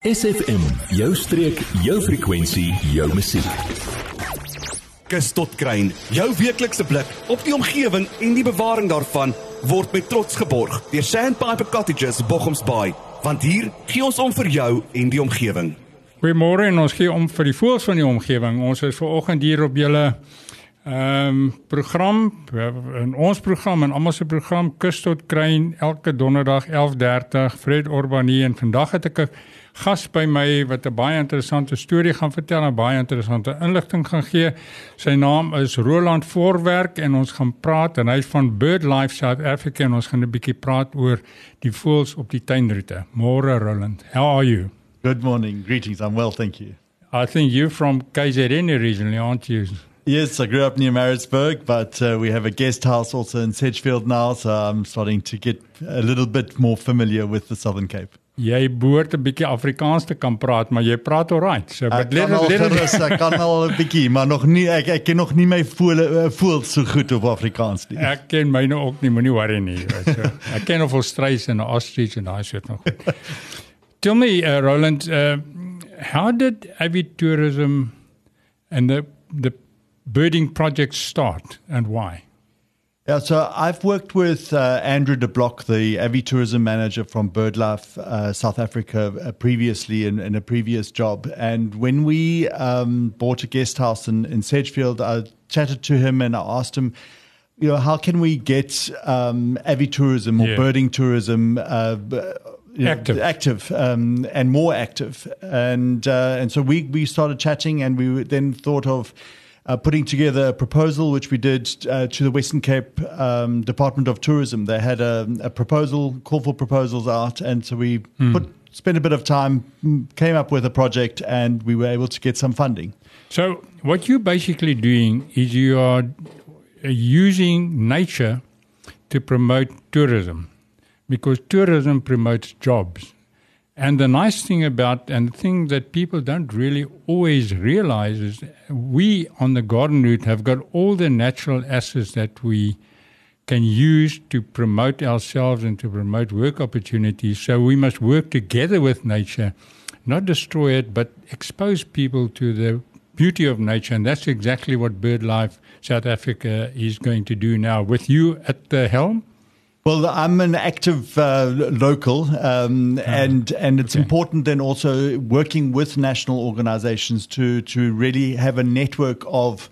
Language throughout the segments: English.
SFM, jou streek, jou frekwensie, jou musiek. Kus tot kruin, jou weeklikse blik op die omgewing en die bewaring daarvan word met trots geborg deur Sandpiper Cottages Bochumsbaai, want hier gee ons om vir jou en die omgewing. Goeiemôre en ons gee om vir die voëls van die omgewing. Ons is ver oggend hier op julle ehm um, program in ons program en almal se program Kus tot kruin elke donderdag 11:30 Fred Urbanie en vandag het ek 'n gas by my wat 'n baie interessante storie gaan vertel en baie interessante inligting gaan gee. Sy naam is Roland Voorwerk en ons gaan praat en hy's van BirdLife South Africa en ons gaan 'n bietjie praat oor die voëls op die tuinroete. Môre Roland, how are you? Good morning. Greetings. I'm well, thank you. I think you're from KZN originally, aren't you? Yes, I grew up near Maritzburg, but uh, we have a guest house also in Sedgefield now, so I'm starting to get a little bit more familiar with the Southern Cape. Jy behoort 'n bietjie Afrikaans te kan praat, maar jy praat alright. So but let it let it ek kan al 'n bietjie, maar nog nie ek ek ken nog nie my voel eh, voel so goed op Afrikaans nie. Ek ken myne ook nie, moenie worry nie, weet jy. Ek ken of Australies en Ostrich en daai soort nog. Tell me uh, Roland, uh, how did avitourism and the the birding projects start and why? Yeah, so I've worked with uh, Andrew de Blocq, the avitourism manager from BirdLife uh, South Africa, uh, previously in, in, a previous job. And when we um, bought a guest house in, in Sedgefield, I chatted to him and I asked him, you know, how can we get um, avitourism or yeah. birding tourism uh, you know, active, active um, and more active? And uh, and so we we started chatting, and we then thought of uh, putting together a proposal, which we did uh, to the Western Cape um, Department of Tourism. They had a, a, proposal, call for proposals out, and so we mm. put spent a bit of time, mm, came up with a project, and we were able to get some funding. So, what you're basically doing is you are using nature to promote tourism, because tourism promotes jobs. And the nice thing about, and the thing that people don't really always realize is we on the garden route have got all the natural assets that we can use to promote ourselves and to promote work opportunities. So we must work together with nature, not destroy it, but expose people to the beauty of nature. And that's exactly what BirdLife South Africa is going to do now with you at the helm. Well, I'm an active uh, local, um, oh, and and it's okay. important then also working with national organisations to to really have a network of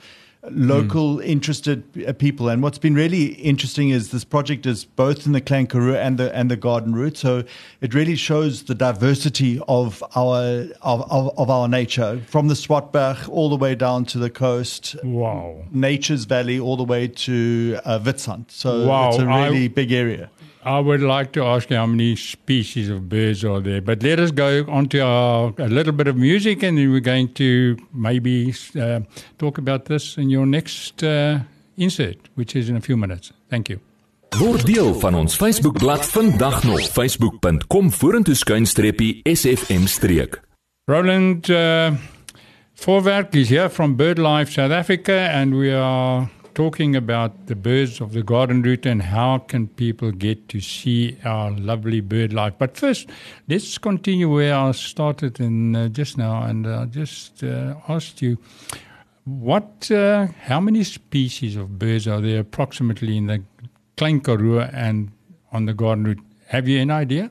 local mm. interested uh, people. And what's been really interesting is this project is both in the Klein Karoo and the and the Garden Route. So it really shows the diversity of our of, of, of our nature from the Swartberg all the way down to the coast. Wow. Nature's Valley all the way to uh. So wow. it's a really I, big area. I would like to ask you how many species of birds are there, but let us go on to our, a little bit of music and then we're going to maybe uh, talk about this in your next uh, insert, which is in a few minutes. Thank you. Word deel van ons Facebookblad vandag nog facebook.com vorentoe skuinstreepie sfm streek. Roland uh, Voorwerk is here from BirdLife South Africa and we are talking about the birds of the garden route and how can people get to see our lovely bird life. But first, let's continue where I started in uh, just now, and I just uh, asked you what, uh, how many species of birds are there approximately in the Klein Karoo and on the garden route? Have you an idea?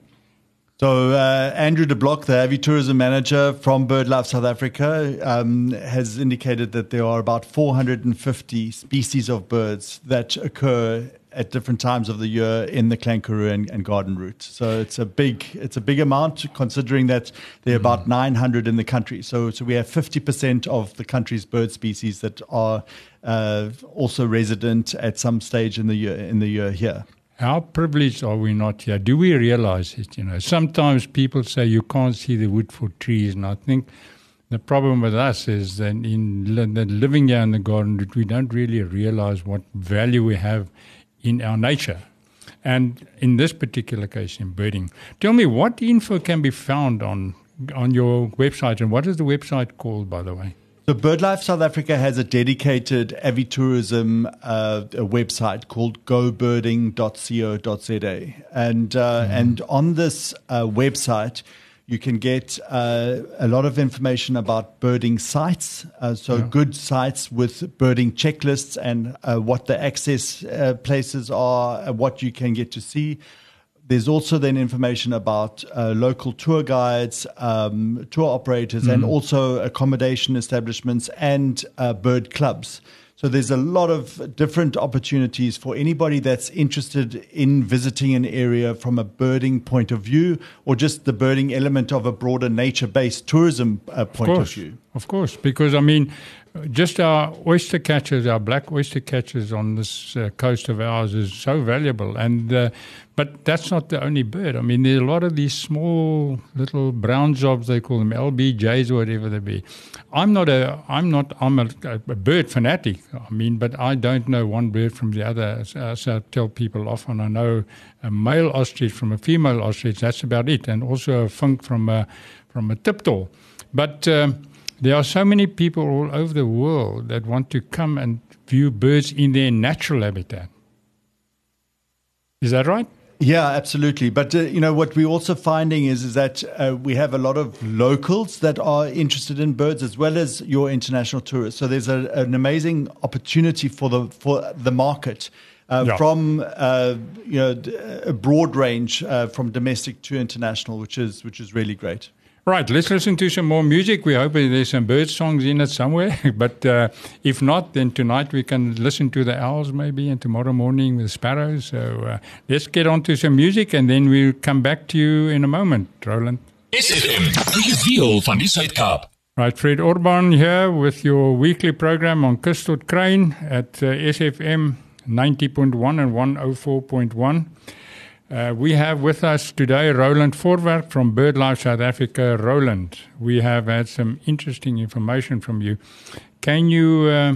So uh, Andrew de Blocq, the Avi Tourism Manager from BirdLife South Africa, um, has indicated that there are about 450 species of birds that occur at different times of the year in the Klein Karoo and, and, Garden Route. So it's a big it's a big amount considering that there are mm. about 900 in the country. So so we have 50% of the country's bird species that are uh, also resident at some stage in the year in the year here. How privileged are we not here? Do we realize it? You know, sometimes people say you can't see the wood for trees, and I think the problem with us is that in living here in the garden, we don't really realize what value we have in our nature. And in this particular case, in birding, tell me what info can be found on on your website, and what is the website called, by the way? So BirdLife South Africa has a dedicated avitourism uh, website called gobirding.co.za. And, uh, mm. and on this uh, website, You can get uh, a lot of information about birding sites, uh, so Yeah. good sites with birding checklists and uh, what the access uh, places are, what you can get to see. There's also then information about uh, local tour guides, um, tour operators, and also accommodation establishments and uh, bird clubs. So there's a lot of different opportunities for anybody that's interested in visiting an area from a birding point of view or just the birding element of a broader nature-based tourism uh, point of, course, view. Of course, because I mean, just our oyster catchers, our black oyster catchers on this uh, coast of ours is so valuable. And uh, but that's not the only bird. I mean, there are a lot of these small little brown jobs they call them LBJs or whatever they be. I'm not a I'm not I'm a, a bird fanatic. I mean, but I don't know one bird from the other. As I tell people often, I know a male ostrich from a female ostrich. That's about it, and also a vink from a from a tiptol. But um, there are so many people all over the world that want to come and view birds in their natural habitat. Is that right? Yeah, absolutely. But uh, you know what we're also finding is is that uh, we have a lot of locals that are interested in birds as well as your international tourists. So there's a, an amazing opportunity for the for the market. Uh, Yeah. From uh, you know a broad range uh, from domestic to international, which is which is really great. Right, let's listen to some more music. We hope there's some bird songs in it somewhere. but uh, if not, then tonight we can listen to the owls maybe, and tomorrow morning the sparrows. So uh, let's get on to some music and then we'll come back to you in a moment, Roland. SFM, die wiel van die Suid-Kaap. Right, Fred Orban here with your weekly program on Kus tot Kruin at uh, SFM 90.1 and 104.1. Uh, we have with us today Roland Vorwerk from BirdLife South Africa. Roland, we have had some interesting information from you. Can you uh,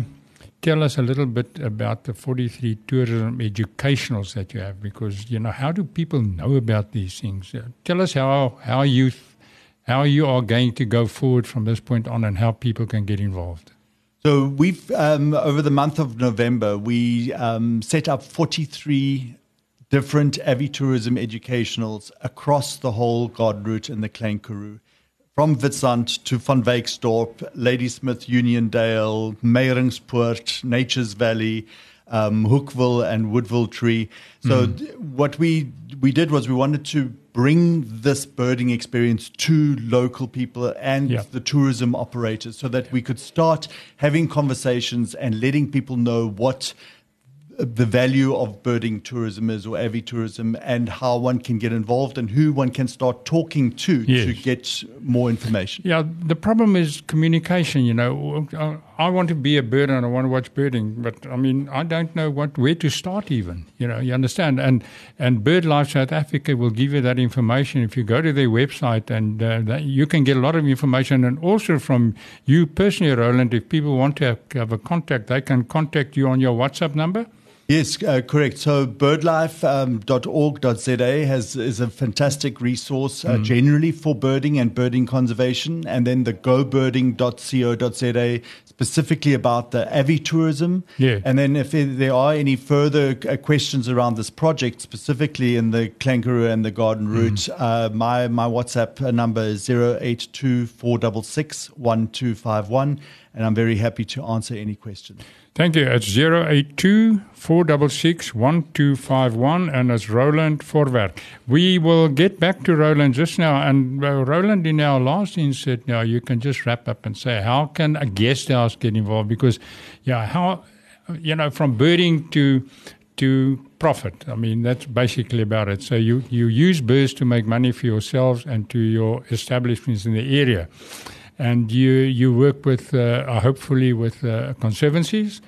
tell us a little bit about the 43 tourism educationals that you have? Because, you know, how do people know about these things? Uh, tell us how, how you how you are going to go forward from this point on and how people can get involved. So we've um, over the month of November we um, set up 43 different avitourism educationals across the whole Garden Route in the Klein Karoo. From Witstrand to Van Wyksdorp, Ladysmith, Uniondale, Meiringspoort, Nature's Valley, um, Hoekwil and Woodville Tree. So th- what we we did was we wanted to bring this birding experience to local people and Yeah. the tourism operators so that we could start having conversations and letting people know what the value of birding tourism is or avitourism and how one can get involved and who one can start talking to to get more information. Yeah, the problem is communication. You know, I- want to be a bird and I want to watch birding, but I mean, I don't know what where to start. Even you know, you understand. And and BirdLife South Africa will give you that information if you go to their website, and uh, that you can get a lot of information. And also from you personally, Roland, if people want to have, have a contact, they can contact you on your WhatsApp number. Yes, uh, correct. So birdlife.org.za has is a fantastic resource uh, generally for birding and birding conservation, and then the gobirding.co.za specifically about the avitourism. Yeah. And then if there- are any further uh, questions around this project, specifically in the Klein Karoo and the Garden Route, uh, my my WhatsApp number is 082 466 1251, and I'm very happy to answer any questions. Thank you. It's 082 466 1251 and it's Roland Vorwerk. We will get back to Roland just now. And uh, Roland, in our last insert now, you can just wrap up and say, how can a guest house get involved? Because, yeah, how, you know, from birding to to profit. I mean, that's basically about it. So you, you use birds to make money for yourselves and to your establishments in the area and you you work with uh, hopefully with uh, conservancies.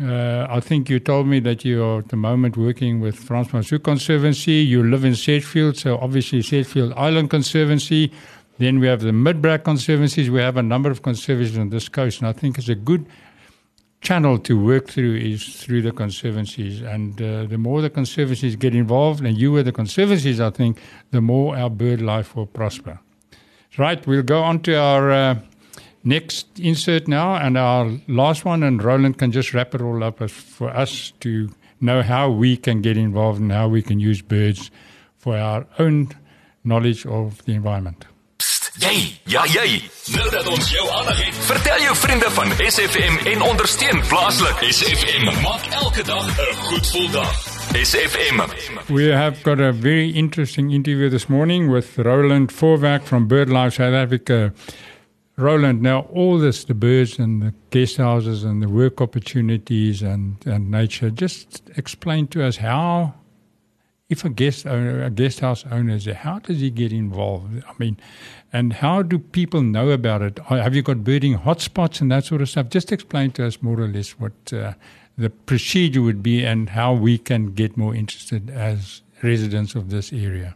Uh, I think you told me that you are at the moment working with Frans Mansou Conservancy. You live in Sedgefield, so obviously Sedgefield Island Conservancy. Then we have the Midbrak Conservancies. We have a number of conservancies on this coast, and I think it's a good channel to work through is through the conservancies. And uh, the more the conservancies get involved, and you with the conservancies, I think, the more our bird life will prosper. Right, we'll go on to our uh, next insert now and our last one, and Roland can just wrap it all up as, for us to know how we can get involved and how we can use birds for our own knowledge of the environment. Jy, ja jy. Nou dat ons jou aandag het, vertel jou vriende van SFM en ondersteun plaaslik. SFM maak elke dag 'n goed gevoel dag. SFM. We have got a very interesting interview this morning with Roland Vorwerk from BirdLife South Africa. Roland, now all this, the birds and the guest houses and the work opportunities and, and nature, just explain to us how, if a guest owner, a guest house owner is there, how does he get involved? I mean, and how do people know about it? Have you got birding hotspots and that sort of stuff? Just explain to us more or less what uh, the procedure would be and how we can get more interested as residents of this area.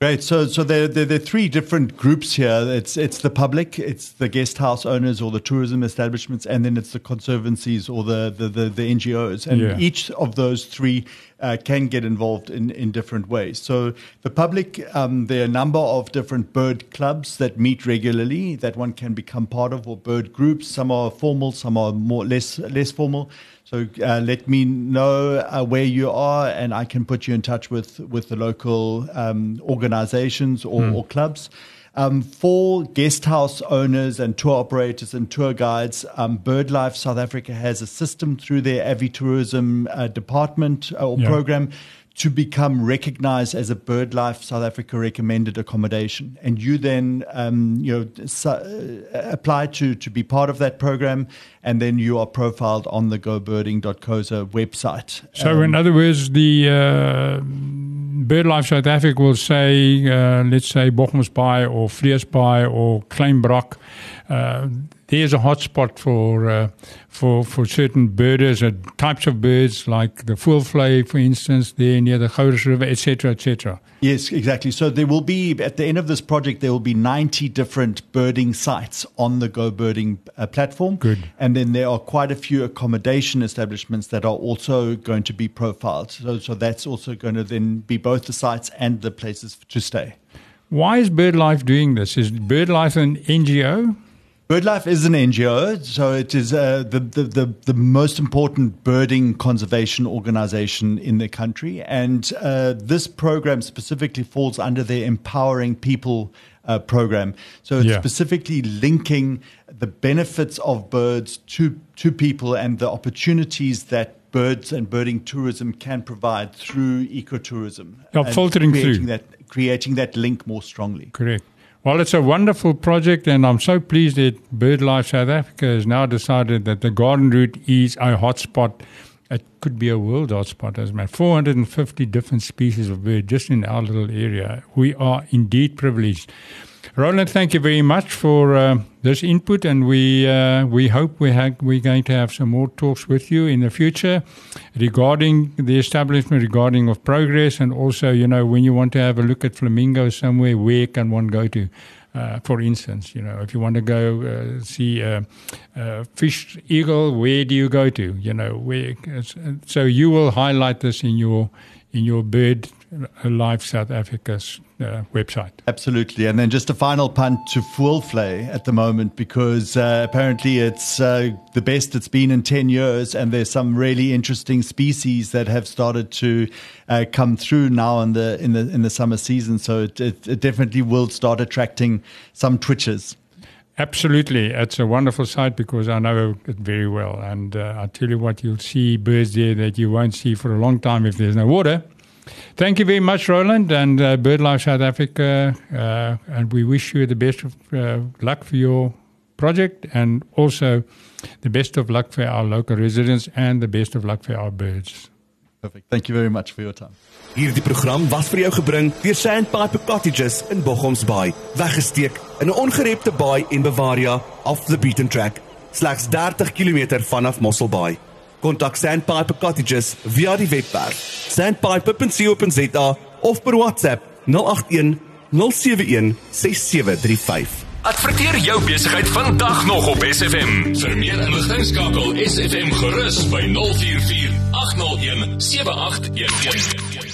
Great. So, so there, there, there, are three different groups here. It's it's the public, it's the guest house owners or the tourism establishments, and then it's the conservancies or the the, the, the NGOs. And yeah. each of those three uh, can get involved in, in different ways. So, the public, um, there are a number of different bird clubs that meet regularly that one can become part of, or bird groups. Some are formal, some are more less less formal. So uh, let me know uh, where you are, and I can put you in touch with with the local um, organizations or, mm. or clubs. Um, for guest house owners and tour operators and tour guides, um, BirdLife South Africa has a system through their Avitourism uh, department uh, or yeah. program to become recognized as a BirdLife South Africa recommended accommodation. And you then, um, you know, su- uh, apply to, to be part of that program, and then you are profiled on the gobirding.coza website. So, um, in other words, the uh, BirdLife South Africa will say, uh, let's say Boggomsbaai or Vleesbaai or Kleinbrak, uh, there's a hotspot for uh, for for certain birders, uh, types of birds like the voëlvlei, for instance, there near the Gouritz River, etc., etc. Yes, exactly. So there will be at the end of this project there will be 90 different birding sites on the Go Birding uh, platform. Good. And then there are quite a few accommodation establishments that are also going to be profiled. So so that's also going to then be both the sites and the places to stay. Why is BirdLife doing this? Is BirdLife an NGO? BirdLife is an NGO, so it is uh, the, the, the, the, most important birding conservation organization in the country. And uh, this program specifically falls under their Empowering People uh, program. So it's yeah. specifically linking the benefits of birds to, to people and the opportunities that birds and birding tourism can provide through ecotourism. Yeah, filtering creating through. That, creating that link more strongly. Correct. Well, it's a wonderful project, and I'm so pleased that BirdLife South Africa has now decided that the garden route is a hotspot. It could be a world hotspot, as man. 450 different species of bird just in our little area. We are indeed privileged. Roland, thank you very much for uh, this input, and we uh, we hope we have, we're going to have some more talks with you in the future regarding the establishment, regarding of progress, and also, you know, when you want to have a look at flamingos somewhere, where can one go to? Uh, for instance, you know, if you want to go uh, see a, a, fish eagle, where do you go to? You know, where? So you will highlight this in your in your bird life South Africa's uh, website. Absolutely. And then just a final punt to voëlvlei at the moment because uh, apparently it's uh, the best it's been in 10 years and there's some really interesting species that have started to uh, come through now in the in the in the summer season so it, it, it definitely will start attracting some twitchers. Absolutely. It's a wonderful site because I know it very well. And uh, I tell you what, you'll see birds there that you won't see for a long time if there's no water. Thank you very much, Roland, and uh, BirdLife South Africa. Uh, and we wish you the best of uh, luck for your project and also the best of luck for our local residents and the best of luck for our birds. Perfect. Thank you very much for your time. Hierdie program was vir jou gebring deur Sandpiper Cottages in Bochoms Bay, weggesteek in 'n ongerepte baai en Bavaria off the beaten track, slegs 30 km vanaf Mossel Bay. Kontak Sandpiper Cottages via die webwerf sandpiper.co.za of per WhatsApp 081 071 6735. Adverteer jou besigheid vandag nog op SFM. Vir meer inligting skakel SFM gerus by 044 801 7811.